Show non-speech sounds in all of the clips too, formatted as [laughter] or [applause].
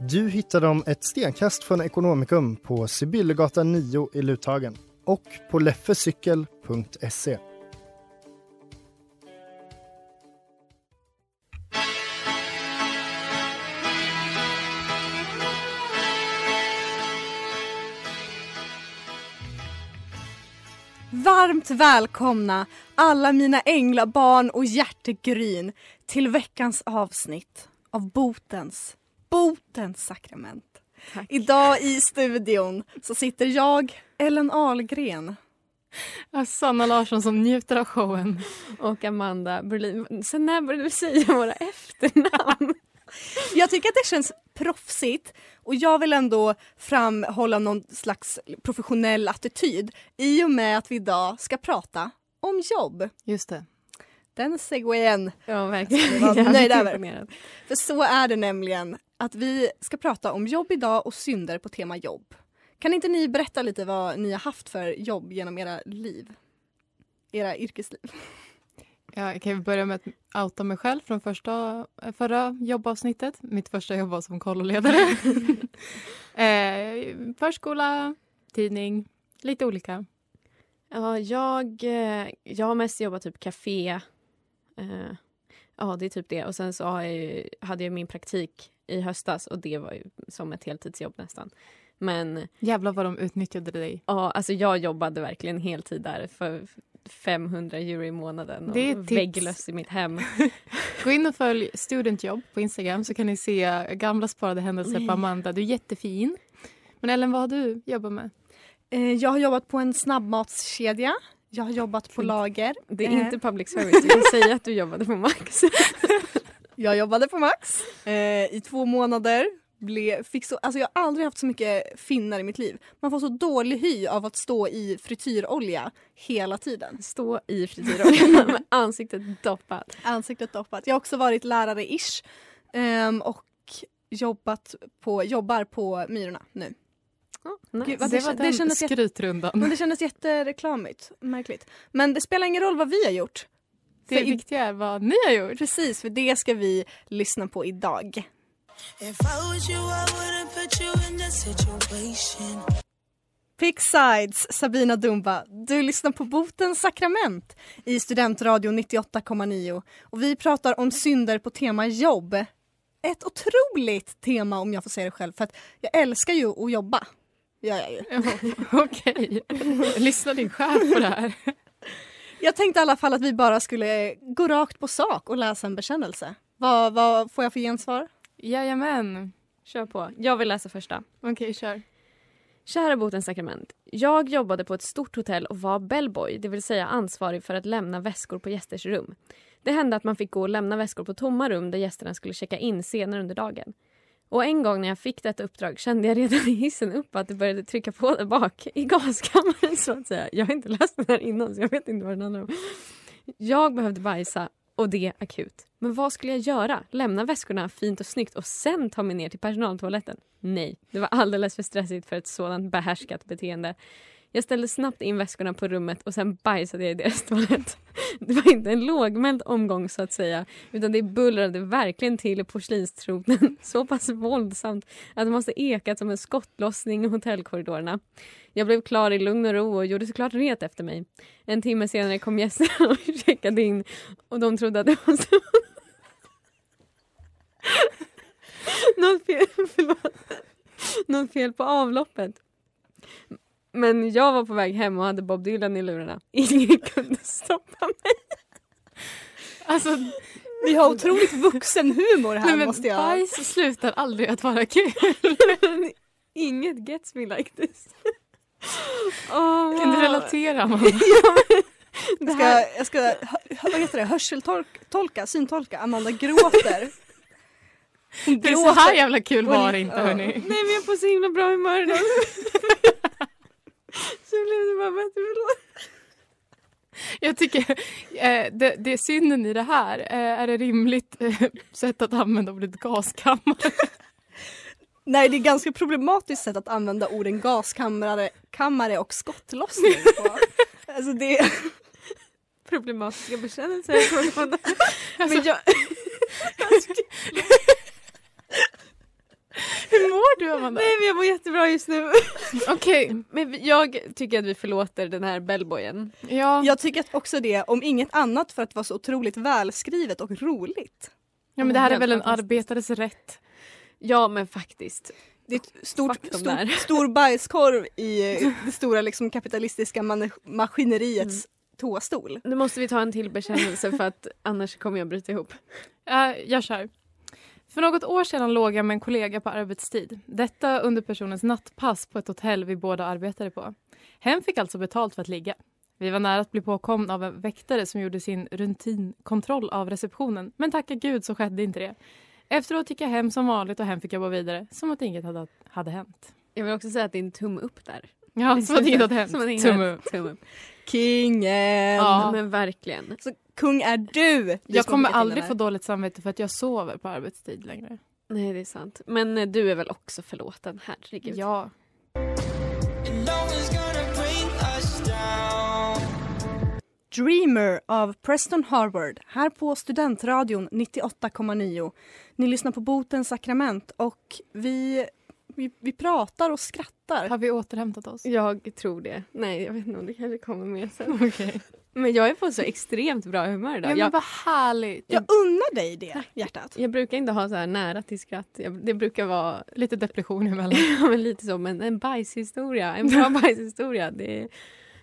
Du hittar dem ett stenkast från Ekonomikum på Sibyllegatan 9 i Luthagen och på leffecykel.se. Varmt välkomna alla mina änglabarn och hjärtegryn till veckans avsnitt av Botens, Botens sakrament. Tack. Idag i studion så sitter jag, Ellen Ahlgren. Sanna Larsson som njuter av showen. Och Amanda Berlin. Sen när började vi säga våra efternamn? Jag tycker att det känns proffsigt och jag vill ändå framhålla någon slags professionell attityd i och med att vi idag ska prata om jobb. Just det. Den segwayen Ja, verkligen. Jag var nöjd över. För så är det nämligen att vi ska prata om jobb idag och synder på tema jobb. Kan inte ni berätta lite vad ni har haft för jobb genom era liv? Era yrkesliv. Ja, jag kan ju börja med att outa mig själv från första, förra jobbavsnittet. Mitt första jobb var som kolloledare. [laughs] eh, förskola, tidning, lite olika. Ja, jag, eh, jag har mest jobbat typ café. Eh, Ja, det är typ det. Och sen så har jag, hade jag min praktik i höstas och det var ju som ett heltidsjobb nästan. Men Jävlar vad de utnyttjade dig. ja, alltså jag jobbade verkligen heltid där för 500 euro i månaden och Det är vägglöss i mitt hem. [laughs] Gå in och följ studentjobb på Instagram så kan ni se gamla sparade händelser på Amanda. Du är jättefin. Men Ellen, vad har du jobbat med? Eh, Jag har jobbat på en snabbmatskedja. Jag har jobbat på lager. Det är Eh, inte public service. Du kan säga att du jobbade på Max. [laughs] Jag jobbade på Max eh, i två månader. Ble, fick så, alltså jag har aldrig haft så mycket finnar i mitt liv. Man får så dålig hy av att stå i frityrolja hela tiden. Stå i frityroljan [laughs] med ansiktet doppat. Ansiktet doppat. Jag har också varit lärare-ish ehm, och jobbat på, jobbar på Myrorna nu. Nice. Gud, vad det det var kän- det den kändes jätte- skrytrundan. Men det kändes jättereklamigt. Märkligt. Men det spelar ingen roll vad vi har gjort. Det För i- viktiga är vad ni har gjort. Precis, för det ska vi lyssna på idag. Picksides, Sabina Dumba. Du lyssnar på Botens sakrament i Studentradion 98,9 och vi pratar om synder på tema jobb. Ett otroligt tema om jag får säga det själv för att jag älskar ju att jobba. Gör jag ju. [laughs] Okej. Lyssna din chef på det här. Jag tänkte i alla fall att vi bara skulle gå rakt på sak och läsa en bekännelse. Vad, vad får jag för gensvar? Jajamän. Kör på. Jag vill läsa första. Okej, kör. Kära Botens sakrament. Jag jobbade på ett stort hotell och var bellboy, det vill säga ansvarig för att lämna väskor på gästers rum. Det hände att man fick gå och lämna väskor på tomma rum där gästerna skulle checka in senare under dagen. Och en gång när jag fick detta uppdrag kände jag redan i hissen upp att det började trycka på där bak i gaskammaren så att säga. Jag har inte läst den här innan så jag vet inte vad den handlar om. Jag behövde bajsa och det akut. Men vad skulle jag göra? Lämna väskorna fint och snyggt och sen ta mig ner till personaltoaletten? Nej, det var alldeles för stressigt för ett sådant behärskat beteende. Jag ställde snabbt in väskorna på rummet och sen bajsade jag i deras [laughs] toalett. Det var inte en lågmäld omgång så att säga utan det bullrade verkligen till i porslinstronen [laughs] så pass våldsamt att det måste ekat som en skottlossning i hotellkorridorerna. Jag blev klar i lugn och ro och gjorde såklart ret efter mig. En timme senare kom gästerna och [laughs] checkade in och de trodde att det var så... Något fel, förlåt. något fel på avloppet. Men jag var på väg hem och hade Bob Dylan i lurarna. [laughs] Ingen kunde stoppa mig. Alltså, Vi har otroligt vuxenhumor här nej, men måste jag... bajs slutar aldrig att vara kul. [laughs] Inget gets me like this. Oh, Kan du relatera? [laughs] Det Ska, här, jag ska hö- vad heter det, hörseltolka, syntolka. Amanda gråter. Det är så här jävla kul var det inte Ja. hörni. nej men jag är på så himla bra humör idag. Bara bättre, förlåt. [laughs] Jag tycker eh, det, det är synden i det här. Eh, är det rimligt eh, sätt att använda ordet gaskammare? [laughs] Nej det är ganska problematiskt sätt att använda orden gaskammare kammare och skottlossning på. [laughs] Alltså det, Problematiska bekännelser. men jag, [laughs] Hur mår du Amanda? nej men jag mår jättebra just nu. [laughs] Okej, Men jag tycker att vi förlåter den här bellboyen. ja. jag tycker att också det, om inget annat för att vara så otroligt välskrivet och roligt. ja men det här är väl en arbetares rätt. Ja men faktiskt. Det är ett stort, de stor, där. [laughs] stor bajskorv i det stora liksom, kapitalistiska man- maskineriets toastol. Nu måste vi ta en till bekännelse för att annars kommer jag bryta ihop. Eh, jag kör. För något år sedan låg jag med en kollega på arbetstid. Detta under personens nattpass på ett hotell vi båda arbetade på. Hen fick alltså betalt för att ligga. Vi var nära att bli påkomna av en väktare som gjorde sin rutinkontroll av receptionen. Men tacka gud så skedde inte det. Efteråt gick jag hem som vanligt och hen fick jobba vidare. Som att inget hade, hade hänt. Jag vill också säga att det är en tumme upp där. Ja, som att inget hade hänt. Upp. Tumme upp. Kingen! Ja. Men verkligen. Så kung är du! du Jag kommer aldrig få dåligt samvete för att jag sover på arbetstid längre. Nej det är sant. Men eh, du är väl också förlåten, herregud. Ja. Dreamer av Preston Harvard här på Studentradion 98,9. Ni lyssnar på Botens sakrament och vi, vi, vi pratar och skrattar. Har vi återhämtat oss? Jag tror det. Nej jag vet inte om det kanske kommer med sen. [laughs] Okej. Men jag är på så extremt bra humör Ja, idag. men jag, vad härligt. Jag unnar dig det, hjärtat. jag brukar inte ha så här nära till skratt. Jag, det brukar vara Lite depression emellan. [laughs] ja, men lite så, men en bajshistoria. En bra [laughs] bajshistoria. Det,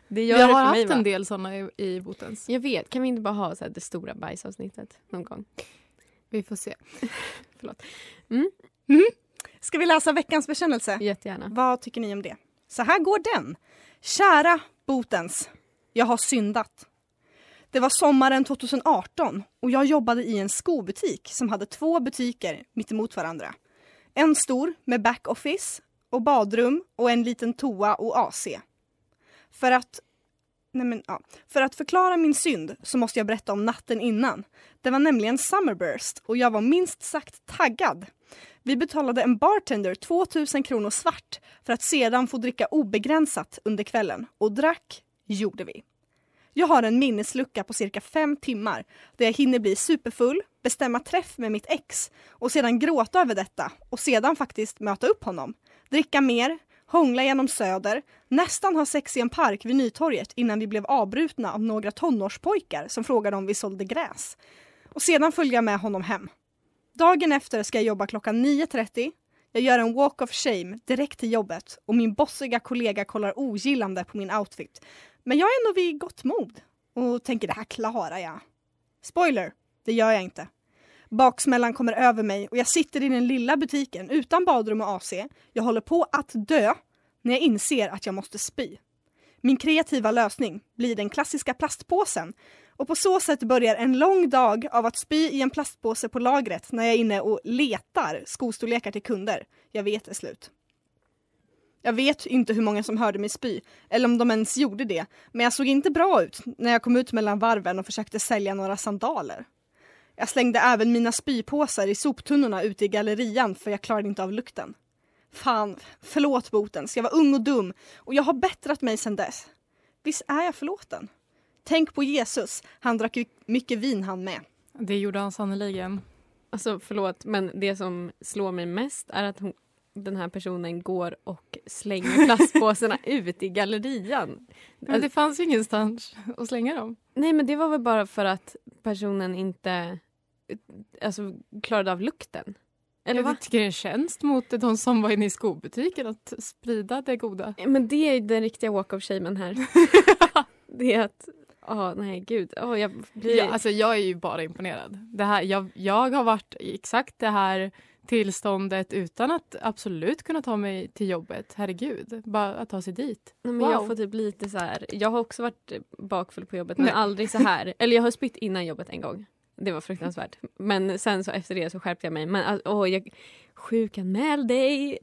det gör Vi det har mig haft va? en del såna i, i Botens. Jag vet, kan vi inte bara ha så här det stora bajsavsnittet någon gång? Vi får se. Ska vi läsa veckans bekännelse? Jättegärna. Vad tycker ni om det? Så här går den. Kära Botens. Jag har syndat. Det var sommaren 2018 och jag jobbade i en skobutik som hade två butiker mitt emot varandra. En stor med backoffice och badrum och en liten toa och AC. För att Nej men, ja. För att förklara min synd så måste jag berätta om natten innan. Det var nämligen Summerburst och jag var minst sagt taggad. Vi betalade en bartender 2000 kronor svart för att sedan få dricka obegränsat under kvällen. Och drack gjorde vi. Jag har en minneslucka på cirka fem timmar där jag hinner bli superfull, bestämma träff med mitt ex och sedan gråta över detta och sedan faktiskt möta upp honom. Dricka mer, hångla genom Söder, nästan ha sex i en park vid Nytorget innan vi blev avbrutna av några tonårspojkar som frågade om vi sålde gräs. Och sedan följa med honom hem. Dagen efter ska jag jobba klockan 9.30. Jag gör en walk of shame direkt till jobbet och min bossiga kollega kollar ogillande på min outfit. Men jag är ändå vid gott mod och tänker det här klarar jag. Spoiler, det gör jag inte. Baksmällan kommer över mig och jag sitter i den lilla butiken utan badrum och AC. Jag håller på att dö när jag inser att jag måste spy. Min kreativa lösning blir den klassiska plastpåsen och på så sätt börjar en lång dag av att spy i en plastpåse på lagret när jag är inne och letar skostorlekar till kunder. Jag vet är slut. Jag vet inte hur många som hörde mig spy, eller om de ens gjorde det, men jag såg inte bra ut när jag kom ut mellan varven och försökte sälja några sandaler. Jag slängde även mina spypåsar i soptunnorna ute i gallerian för jag klarade inte av lukten. Fan, förlåt Botens, jag var ung och dum och jag har bättrat mig sedan dess. Visst är jag förlåten? Tänk på Jesus, han drack ju mycket vin han med. Det gjorde han sannerligen. Alltså förlåt, men det som slår mig mest är att hon, den här personen går och slänger [laughs] plastpåsarna ut i gallerian. Men det fanns ju ingenstans att slänga dem. Nej men det var väl bara för att personen inte alltså, klarade av lukten. Eller va? Jag tycker det är en tjänst mot de som var inne i skobutiken att sprida det goda. Men det är den riktiga walk of shamen här. [laughs] det är att, åh nej gud, åh jag blir... Ja, alltså jag är ju bara imponerad. Det här, jag, jag har varit i exakt det här tillståndet utan att absolut kunna ta mig till jobbet. Herregud, bara att ta sig dit. Nej, men Jag Wow. får typ lite så här. Jag har också varit bakfull på jobbet men Nej. aldrig så här. [laughs] Eller jag har spytt innan jobbet en gång. Det var fruktansvärt. Men sen så efter det så skärpte jag mig. Men alltså, åh, jag sjukanmäl dig.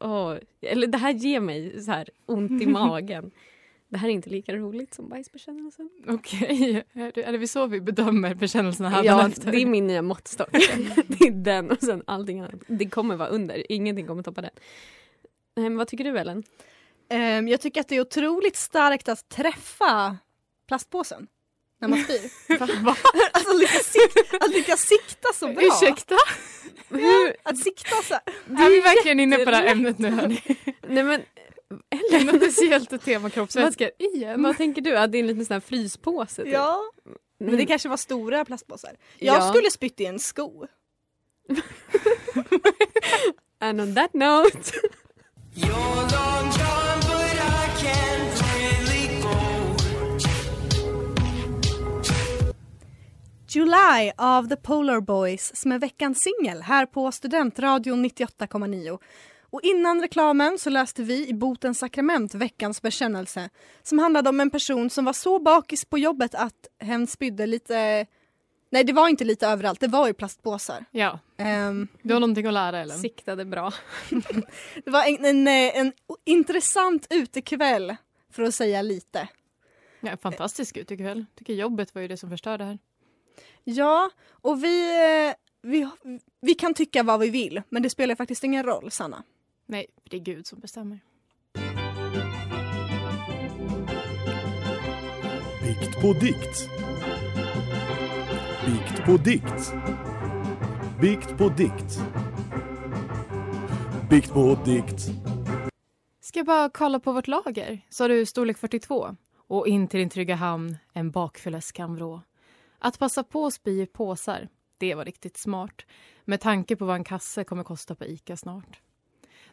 Åh, eller det här ger mig så här ont i [laughs] magen. Det här är inte lika roligt som bajsbekännelsen. Okej, är det, är det vi så vi bedömer bekännelserna här Ja, efter? det är min nya måttstock. [laughs] det är den och sen allting annat. Det kommer vara under. Ingenting kommer toppa den. Nej, men vad tycker du Ellen? Ehm, jag tycker att det är otroligt starkt att träffa plastpåsen när man spyr. [laughs] [laughs] Alltså lyckas sikta, att lyckas sikta så bra. Ursäkta? Hur? Att sikta så är vi verkligen inne på det här ämnet nu hörni? Nej men Eller något speciellt tema kroppsvätskor igen. vad tänker du? Att det är en liten sån här fryspåse? typ? Ja, men det Mm. kanske var stora plastpåsar. Jag Ja. skulle spytt i en sko. [laughs] And on that note. July av The Polar Boys som är veckans singel här på Studentradion 98,9. Och innan reklamen så läste vi i Botens sakrament veckans bekännelse som handlade om en person som var så bakis på jobbet att hen spydde lite Nej det var inte lite överallt, det var i plastpåsar. Ja, Ehm, du har någonting att lära Ellen. Siktade bra. [laughs] det var en, en, en intressant utekväll för att säga lite. Ja, fantastisk utekväll. Tycker jobbet var ju det som förstörde här. Ja, och vi, eh, vi, vi kan tycka vad vi vill men det spelar faktiskt ingen roll Sanna. Nej, det är Gud som bestämmer. Bikt på dikt. Bikt på dikt. Bikt på dikt. Bikt på dikt. Ska jag bara kolla på vårt lager? Sa du storlek 42? Och in till din trygga hamn en bakfylles kan vrå. Att passa på att spy i påsar, det var riktigt smart. Med tanke på vad en kasse kommer kosta på Ica snart.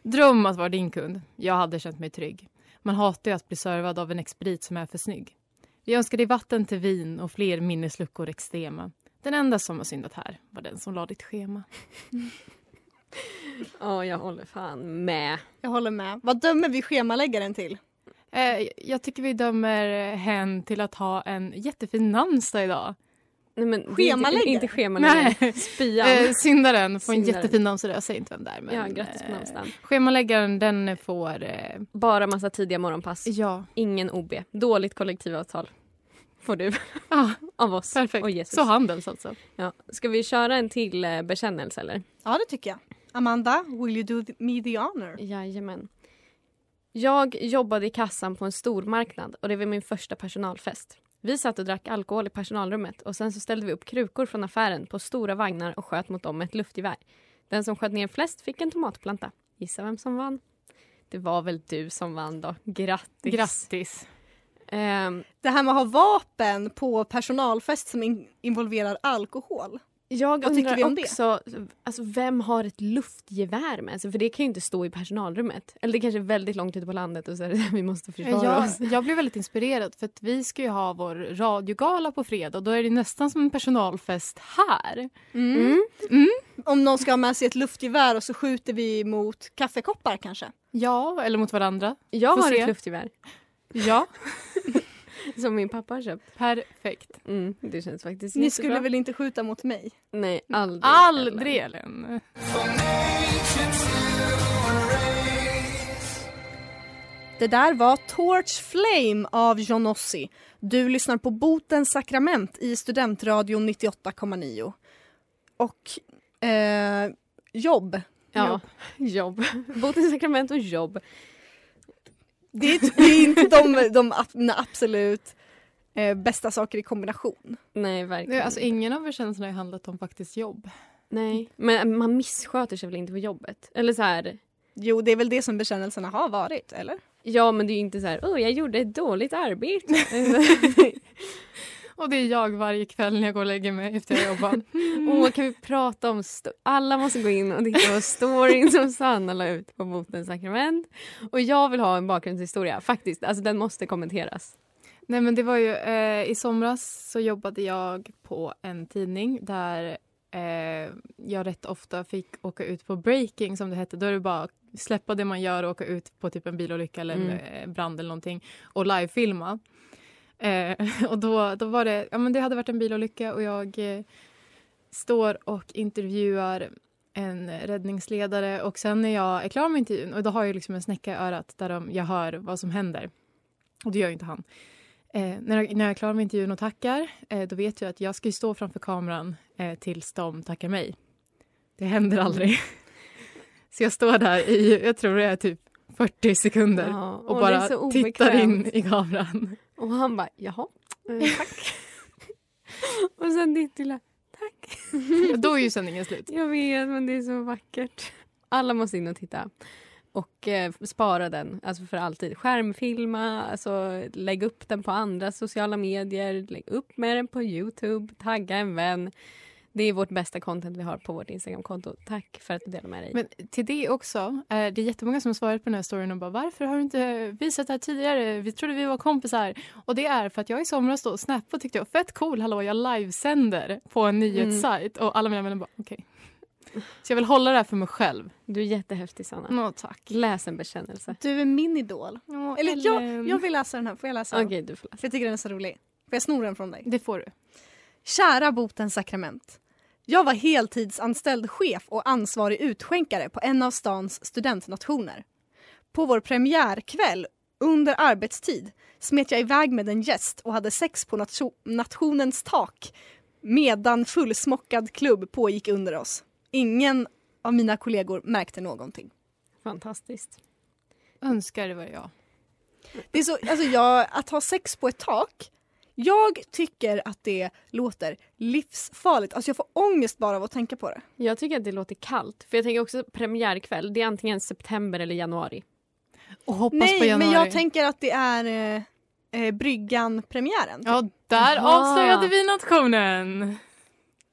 Dröm att vara din kund. Jag hade känt mig trygg. Man hatar ju att bli servad av en expedit som är för snygg. Vi önskar dig vatten till vin och fler minnesluckor extrema. Den enda som har syndat här var den som la ditt schema. Ja, jag håller fan med. Jag håller med. Vad dömer vi schemaläggaren till? Eh, jag tycker vi dömer hen till att ha en jättefin namnsdag idag. Nej, men är inte, inte schemaläggare. Spyan. Eh, syndaren får en Syndaren. jättefin namnsdag. Jag säger inte vem det är. Men, ja, grattis på eh, namnsdagen. Schemaläggaren den får... Eh, Bara massa tidiga morgonpass. ja, Ingen OB. Dåligt kollektivavtal. Får du. ah, [laughs] Av oss. perfekt. Och Jesus. Så Handels alltså. Ja. Ska vi köra en till eh, bekännelse eller? Ja, det tycker jag. Amanda, will you do me the honor? Jajamän. Jag jobbade i kassan på en stormarknad och det var min första personalfest. Vi satt och drack alkohol i personalrummet och sen så ställde vi upp krukor från affären på stora vagnar och sköt mot dem med ett luftgevär. Den som sköt ner flest fick en tomatplanta. Gissa vem som vann? Det var väl du som vann då. Grattis! Grattis. Ehm, Det här med att ha vapen på personalfest som in- involverar alkohol. Jag Vad tycker undrar vi om det? också, alltså, vem har ett luftgevär med sig? För det kan ju inte stå i personalrummet. Eller det kanske är väldigt långt ute på landet och så är det [laughs] vi måste försvara Jag, oss. jag blev väldigt inspirerad för att vi ska ju ha vår radiogala på fredag och då är det nästan som en personalfest här. Mm. Om någon ska ha med sig ett luftgevär och så skjuter vi mot kaffekoppar kanske. Ja, eller mot varandra. Jag Får har se. ett luftgevär Ja, [laughs] [laughs] som min pappa har köpt. perfekt. Mm, det känns faktiskt Ni jättebra. skulle väl inte skjuta mot mig? Nej, aldrig. Aldrig Ellen. Det där var Torch Flame av Johnossi. Du lyssnar på Botens sakrament i Studentradion 98,9. Och eh, jobb. Ja, jobb. [laughs] Botens sakrament och jobb. Det är, det är inte de, de ab- absolut eh, bästa saker i kombination. Nej, verkligen. Alltså, ingen av bekännelserna har handlat om faktiskt jobb. Nej, men man missköter sig väl inte på jobbet? Eller så här, Jo, det är väl det som bekännelserna har varit, eller? ja men det är ju inte så här, åh jag gjorde ett dåligt arbete. [laughs] [laughs] [laughs] Och det är jag varje kväll när jag går och lägger mig efter jag jobbat. [laughs] Åh, kan vi prata om... Alla måste gå in och titta på storyn som Sanna la ut på Botens sakrament. Och jag vill ha en bakgrundshistoria, faktiskt. Alltså den måste kommenteras. Nej men det var ju eh, i somras så jobbade jag på en tidning där eh, jag rätt ofta fick åka ut på breaking som det hette. Då är det bara släppa det man gör och åka ut på typ en bilolycka eller Mm. eh, brand eller någonting och livefilma. Eh, [laughs] och då, då var det, ja men det hade varit en bilolycka och jag eh, står och intervjuar en räddningsledare och sen när jag är klar med intervjun och då har jag liksom en snäcka i örat där de, jag hör vad som händer. Och det gör ju inte han. Eh, när, jag, när jag är klar med intervjun och tackar eh, då vet jag att jag ska stå framför kameran eh, tills de tackar mig. Det händer aldrig. [laughs] Så jag står där i, jag tror det är typ 40 sekunder Ja, och och bara tittar in i kameran. Och han bara, jaha, eh, [laughs] tack. och sen ditt lilla tack. Då är ju sändningen slut. Jag vet, men det är så vackert. Alla måste in och titta. Och eh, spara den, alltså för alltid. Skärmfilma, alltså lägg upp den på andra sociala medier. Lägg upp med den på Youtube, tagga en vän. Det är vårt bästa content vi har på vårt Instagramkonto. Tack för att du delar med dig. Men till det också, eh, det är jättemånga som har svarat på den här storyn och bara varför har du inte visat det här tidigare? Vi trodde vi var kompisar. Och det är för att jag i somras då snappade och tyckte jag fett cool, hallå jag livesänder på en nyhetssajt och alla mina vänner bara okej. Så jag vill hålla det här för mig själv. Du är jättehäftig Sanna. Nå, tack. Läs en bekännelse. Du är min idol. Åh, Eller jag, jag vill läsa den här. Får jag läsa Okej, den? du får läsa. För jag tycker den är så rolig. Får jag sno den från dig? Det får du. Kära botens sakrament. Jag var heltidsanställd chef och ansvarig utskänkare på en av stans studentnationer. På vår premiärkväll under arbetstid smet jag iväg med en gäst och hade sex på nation- nationens tak medan fullsmockad klubb pågick under oss. Ingen av mina kollegor märkte någonting. Fantastiskt. Önskar det var jag. Det är så, alltså jag, att ha sex på ett tak, jag tycker att det låter livsfarligt. Alltså jag får ångest bara av att tänka på det. Jag tycker att det låter kallt. För jag tänker också premiärkväll. Det är antingen september eller januari. Och hoppas på Nej, januari. men jag tänker att det är eh, eh, Bryggan-premiären. Ja, där Jaha. avslöjade vi nationen.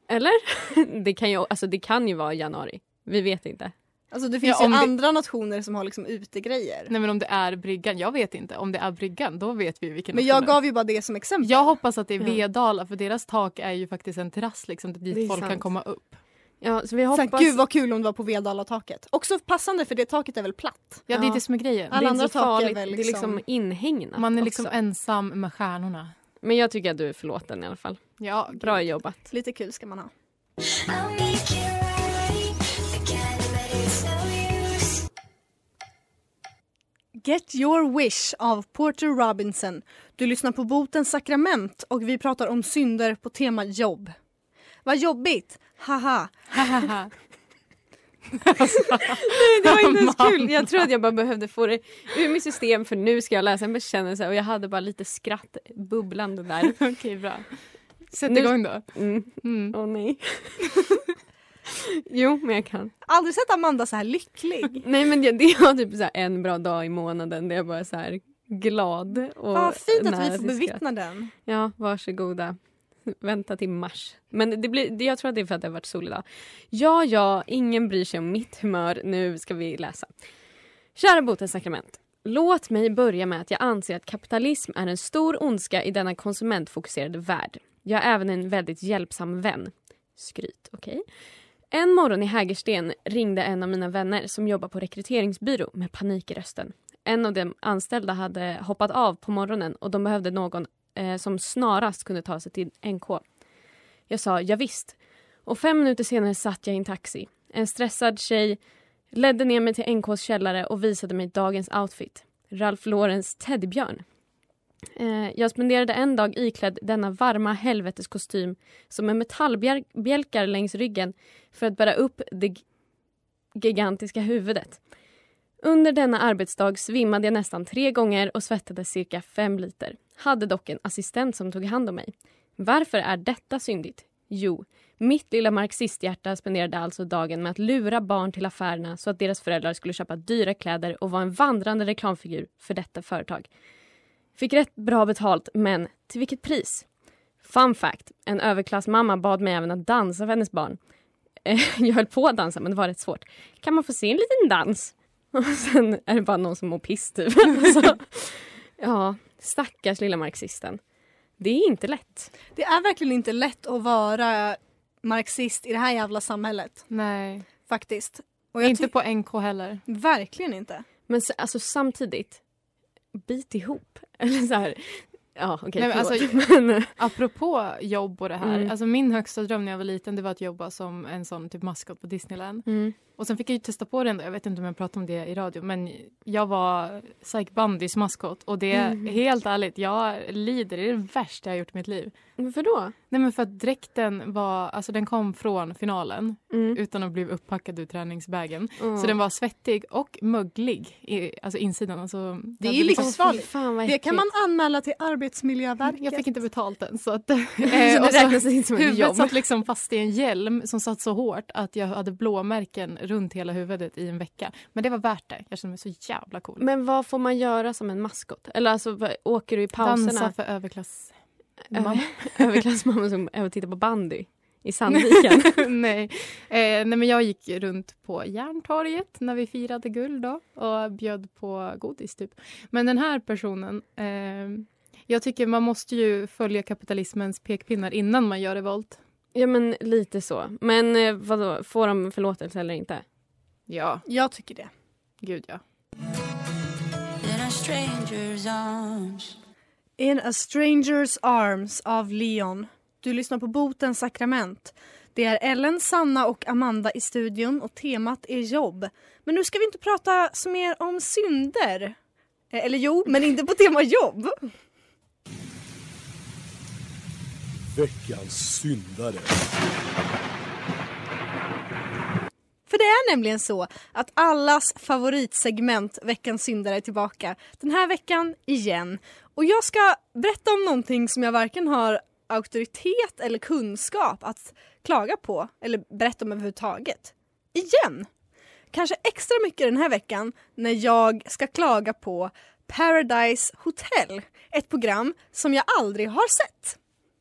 Eller? [laughs] Det kan ju, alltså det kan ju vara januari. Vi vet inte. Alltså det finns Ja, ju det- andra nationer som har liksom utegrejer. Nej men om det är bryggan, jag vet inte. Om det är bryggan, då vet vi vilken Men jag är. gav ju bara det som exempel. Jag hoppas att det är. Vedala för deras tak är ju faktiskt en terrass liksom dit är folk kan sant. komma upp. Ja, så vi hoppas... Gud vad kul om det var på Vedala-taket. Också passande för det taket är väl platt. Ja, det är det som är grejen. är alla andra tak är farligt. väl Det är liksom liksom- inhägnat Man är liksom också. ensam med stjärnorna. Men jag tycker att du är förlåten i alla fall. Ja, Bra jobbat. Lite kul ska man ha. Get your wish av Porter Robinson. Du lyssnar på Botens sakrament och vi pratar om synder på tema jobb. Vad jobbigt! Haha. Hahaha. [laughs] Det var inte ens kul. Jag tror att jag bara behövde få det ur mitt system för nu ska jag läsa en bekännelse och jag hade bara lite skratt bubblande där. [laughs] Okej, bra. Sätt Nu- igång då. Mm. Mm. Åh nej. [laughs] jo, men jag kan. Aldrig sett Amanda så här lycklig. [laughs] Nej men det, det var typ så en bra dag i månaden där jag bara så här glad. Och Vad fint att vi får bevittna den. Ja, varsågoda. Vänta till mars. Men det blir, det- jag tror att det är för att det har varit solig dag. Ja, ja, ingen bryr sig om mitt humör. Nu ska vi läsa. Kära botens sakrament. Låt mig börja med att jag anser att kapitalism är en stor ondska i denna konsumentfokuserade värld. Jag är även en väldigt hjälpsam vän. Skryt, okej? En morgon i Hägersten ringde en av mina vänner som jobbar på rekryteringsbyrå med panik i rösten. En av de anställda hade hoppat av på morgonen och de behövde någon eh, som snarast kunde ta sig till NK. Jag sa ja, visst. Och fem minuter senare satt jag i en taxi. En stressad tjej ledde ner mig till NKs källare och visade mig dagens outfit. Ralph Lorens teddybjörn. Eh, jag spenderade en dag iklädd denna varma helveteskostym som en metallbjälkar längs ryggen för att bära upp det gigantiska huvudet. Under denna arbetsdag svimmade jag nästan tre gånger och svettades cirka fem liter. Hade dock en assistent som tog hand om mig. Varför är detta syndigt? Jo, mitt lilla marxisthjärta spenderade alltså dagen med att lura barn till affärerna så att deras föräldrar skulle köpa dyra kläder och vara en vandrande reklamfigur för detta företag. Fick rätt bra betalt, men till vilket pris? Fun fact. En överklassmamma bad mig även att dansa för hennes barn. Eh, [laughs] Jag höll på att dansa men det var rätt svårt. Kan man få se en liten dans? [laughs] Och sen är det bara någon som mår piss typ. [laughs] Alltså, ja, stackars lilla marxisten. Det är inte lätt. Det är verkligen inte lätt att vara marxist i det här jävla samhället. Nej. Faktiskt. Och jag Inte på NK heller. Verkligen inte. Men alltså samtidigt, bit ihop. [laughs] Eller så här, ja okej förlåt. alltså, [laughs] men, Apropå jobb och det här. Mm. Alltså min högsta dröm när jag var liten det var att jobba som en sån typ maskot på Disneyland. mm. Och sen fick jag ju testa på det ändå. Jag vet inte om jag pratade om det i radio. Men jag var Psych Bandys maskot. Och det, Mm. helt ärligt, jag lider. Det är det värsta jag har gjort i mitt liv. Varför då? Nej men för att dräkten var, alltså den kom från finalen. Mm. Utan att bli upppackad ur träningsbagen. Mm. Så den var svettig och möglig. I, alltså insidan. Alltså, Det är ju liksom- livsfarligt. Fan, vad Det kan man anmäla till Arbetsmiljöverket. Jag fick inte betalt än. Så att, Så [laughs] eh, det så, räknas inte som ett huvudet jobb. satt liksom fast i en hjälm som satt så hårt att jag hade blåmärken runt hela huvudet i en vecka. Men det var värt det. Jag kände mig så jävla cool. Men vad får man göra som en maskot? Eller alltså, åker du i pauserna? Dansa för överklass. Över- [laughs] Överklassmamma som tittar på bandy i Sandviken. [laughs] nej. Eh, nej, men jag gick runt på Järntorget när vi firade guld då, och bjöd på godis. Typ. Men den här personen... Eh, jag tycker man måste ju följa kapitalismens pekpinnar innan man gör revolt. Ja men lite så. Men eh, vadå, får de förlåtelse eller inte? Ja, Jag tycker det. gud ja. In a stranger's arms av Leon. Du lyssnar på Botens sakrament. Det är Ellen, Sanna och Amanda i studion och temat är jobb. Men nu ska vi inte prata så mer om synder. Eh, Eller jo, men inte på tema jobb. Veckans syndare. För det är nämligen så att allas favoritsegment Veckans syndare är tillbaka. Den här veckan igen. Och jag ska berätta om någonting som jag varken har auktoritet eller kunskap att klaga på eller berätta om överhuvudtaget. Igen! Kanske extra mycket den här veckan när jag ska klaga på Paradise Hotel. Ett program som jag aldrig har sett.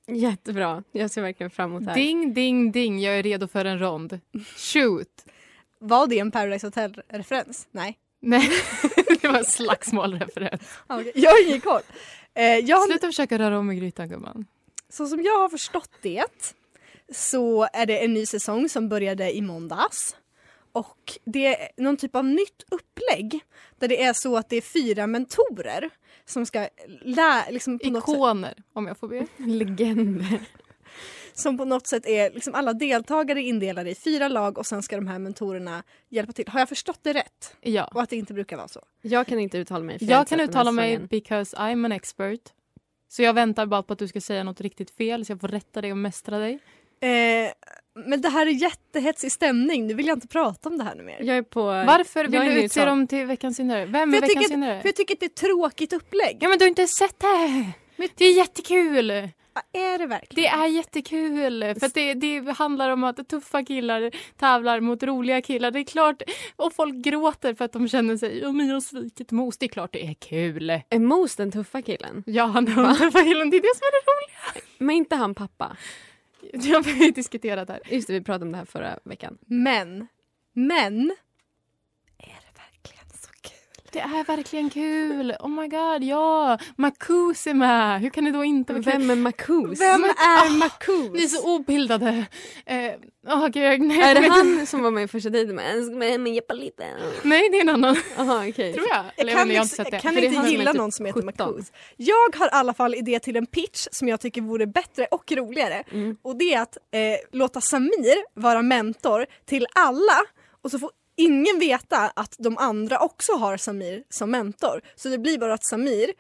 Jättebra. Jag ser verkligen fram emot det här. Ding, ding, ding. Jag är redo för en rond. Shoot! Var det en Paradise Hotel-referens? Nej. Nej, [laughs] det var en slagsmålreferens. [laughs] Okej. Jag har ingen koll. Eh, jag, Sluta försöka röra om i grytan, gumman. så som jag har förstått det så är det en ny säsong som började i måndags. Och det är någon typ av nytt upplägg där det är så att det är fyra mentorer som ska lära, liksom något sätt, Ikoner, om jag får be. Legender. som på något sätt är liksom alla deltagare indelade i fyra lag och sen ska de här mentorerna hjälpa till. Har jag förstått det rätt? Ja. Och att det inte brukar vara så? Jag kan inte uttala mig. jag kan uttala mig because I'm an expert. Så jag väntar bara på att du ska säga något riktigt fel så jag får rätta dig och mästra dig. Eh, men det här är jättehetsig stämning. Nu vill jag inte prata om det här nu mer. Jag är på... Varför vill du utse dem till veckans syndare? Vem För är jag, veckans tycker syndare? att, för jag tycker att det är ett tråkigt upplägg. Ja men du har inte sett det! Det är jättekul! Ja, Är det verkligen? Det är jättekul! För att det, det handlar om att tuffa killar tävlar mot roliga killar. Det är klart, och folk gråter för att de känner sig ja men jag har svikit Mos. Det är klart det är kul. Är Mos den tuffa killen? Ja, han är den tuffa killen. Det är det som är det roliga. Men inte han pappa? [laughs] Det har vi diskuterat här. Just det, vi pratade om det här förra veckan. Men, men. Är det verkligen så kul? Det är verkligen kul. Oh my god, ja. Marcus är med. Hur kan det då inte vara kul? Vem är Marcus? Vem Men- är ah, Marcus? Ni är så obildade. Eh, åh gud, nej. Är det han som var med i första dejten med? Mig hjälpa lite. Nej, det är en annan. Jaha, okej. Tror jag. Jag Eller kan, jag, inte kan För inte gilla någon som heter 17. Marcus. Jag har i alla fall idé till en pitch som jag tycker vore bättre och roligare. Mm. Och det är att eh, låta Samir vara mentor till alla och så får ingen veta att de andra också har Samir som mentor. Så det blir bara att Samir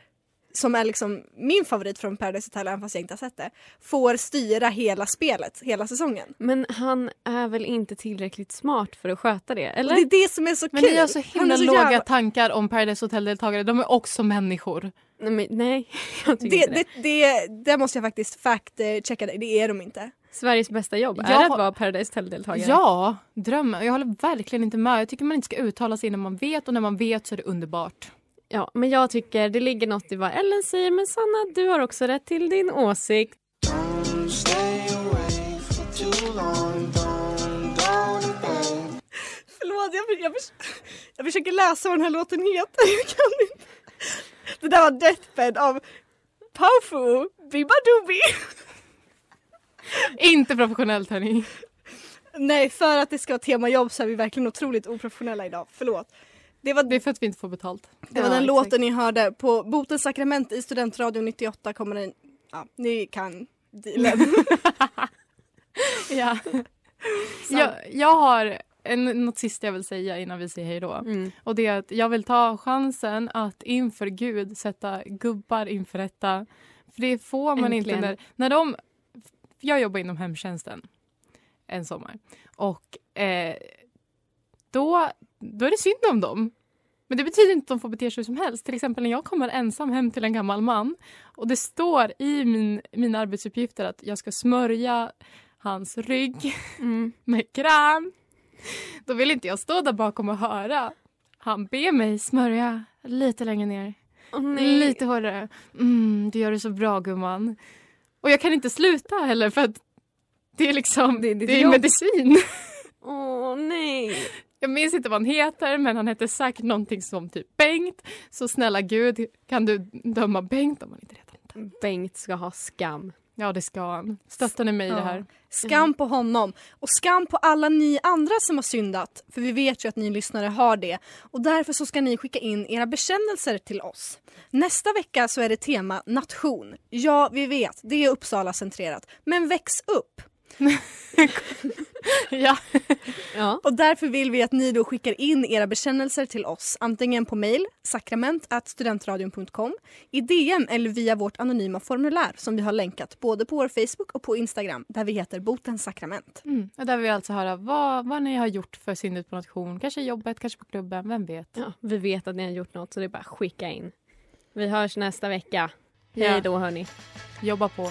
som är liksom min favorit från Paradise Hotel, även fast jag inte har sett det, får styra hela spelet, hela säsongen. Men han är väl inte tillräckligt smart för att sköta det? Eller? det är det som är så Men kul. ni har så himla så låga jävla- tankar om Paradise Hotel-deltagare. De är också människor. Nej, men, nej [laughs] jag tycker Det, inte det. det, det, det måste jag faktiskt fact-checka, det, det är de inte. Sveriges bästa jobb jag, är att vara Paradise Hotel-deltagare. Ja, drömmen. Jag håller verkligen inte med. Jag tycker man inte ska uttala sig när man vet och när man vet så är det underbart. Ja, men jag tycker det ligger något i vad Ellen säger men Sanna, du har också rätt till din åsikt. [laughs] Förlåt, jag, jag, jag försöker läsa vad den här låten heter. [laughs] Jag kan inte. Det där var Deathbed av Paufu Bibadubi. Inte professionellt hörni. Nej, för att det ska vara temajobb så är vi verkligen otroligt oprofessionella idag. Förlåt. Det var, Det är för att vi inte får betalt. det var Ja, den exakt. låten ni hörde på Botens sakrament i Studentradion 98 kommer den, ja, ni kan dealen. [laughs] Ja. jag, jag har en, något sista jag vill säga innan vi säger hej då. Mm. Och det är att jag vill ta chansen att inför Gud sätta gubbar inför rätta. För det får man Äntligen. inte när, när de... Jag jobbar inom hemtjänsten en sommar. Och eh, då, då är det synd om dem. Men det betyder inte att de får bete sig hur som helst. Till exempel när jag kommer ensam hem till en gammal man och det står i min, mina arbetsuppgifter att jag ska smörja hans rygg Mm. [laughs] med kräm. Då vill inte jag stå där bakom och höra. Han ber mig smörja lite längre ner. Nej. Lite hårdare. Mm, du gör det så bra gumman. Och jag kan inte sluta heller för att det är liksom Det är det ditt är jobb. medicin. Åh nej. Jag minns inte vad han heter men han heter säkert någonting som typ Bengt. Så snälla gud kan du döma Bengt om han inte redan Bengt ska ha skam. Ja det ska han. Stöttar ni mig i det här? Skam på honom och skam på alla ni andra som har syndat. För vi vet ju att ni lyssnare har det. Och därför så ska ni skicka in era bekännelser till oss. Nästa vecka så är det tema nation. Ja, vi vet, det är Uppsala-centrerat. Men väx upp! [laughs] ja. Ja. Och därför vill vi att ni då skickar in era bekännelser till oss. Antingen på mail, sakrament.studentradion.com, i DM eller via vårt anonyma formulär som vi har länkat både på vår Facebook och på Instagram där vi heter Botens sakrament. Mm. Och där vill vi alltså höra vad, vad ni har gjort för syndet på nation. Kanske jobbet, kanske på klubben, vem vet? ja. Vi vet att ni har gjort något så det är bara att skicka in. Vi hörs nästa vecka. Ja. Hej då hörni. Jobba på.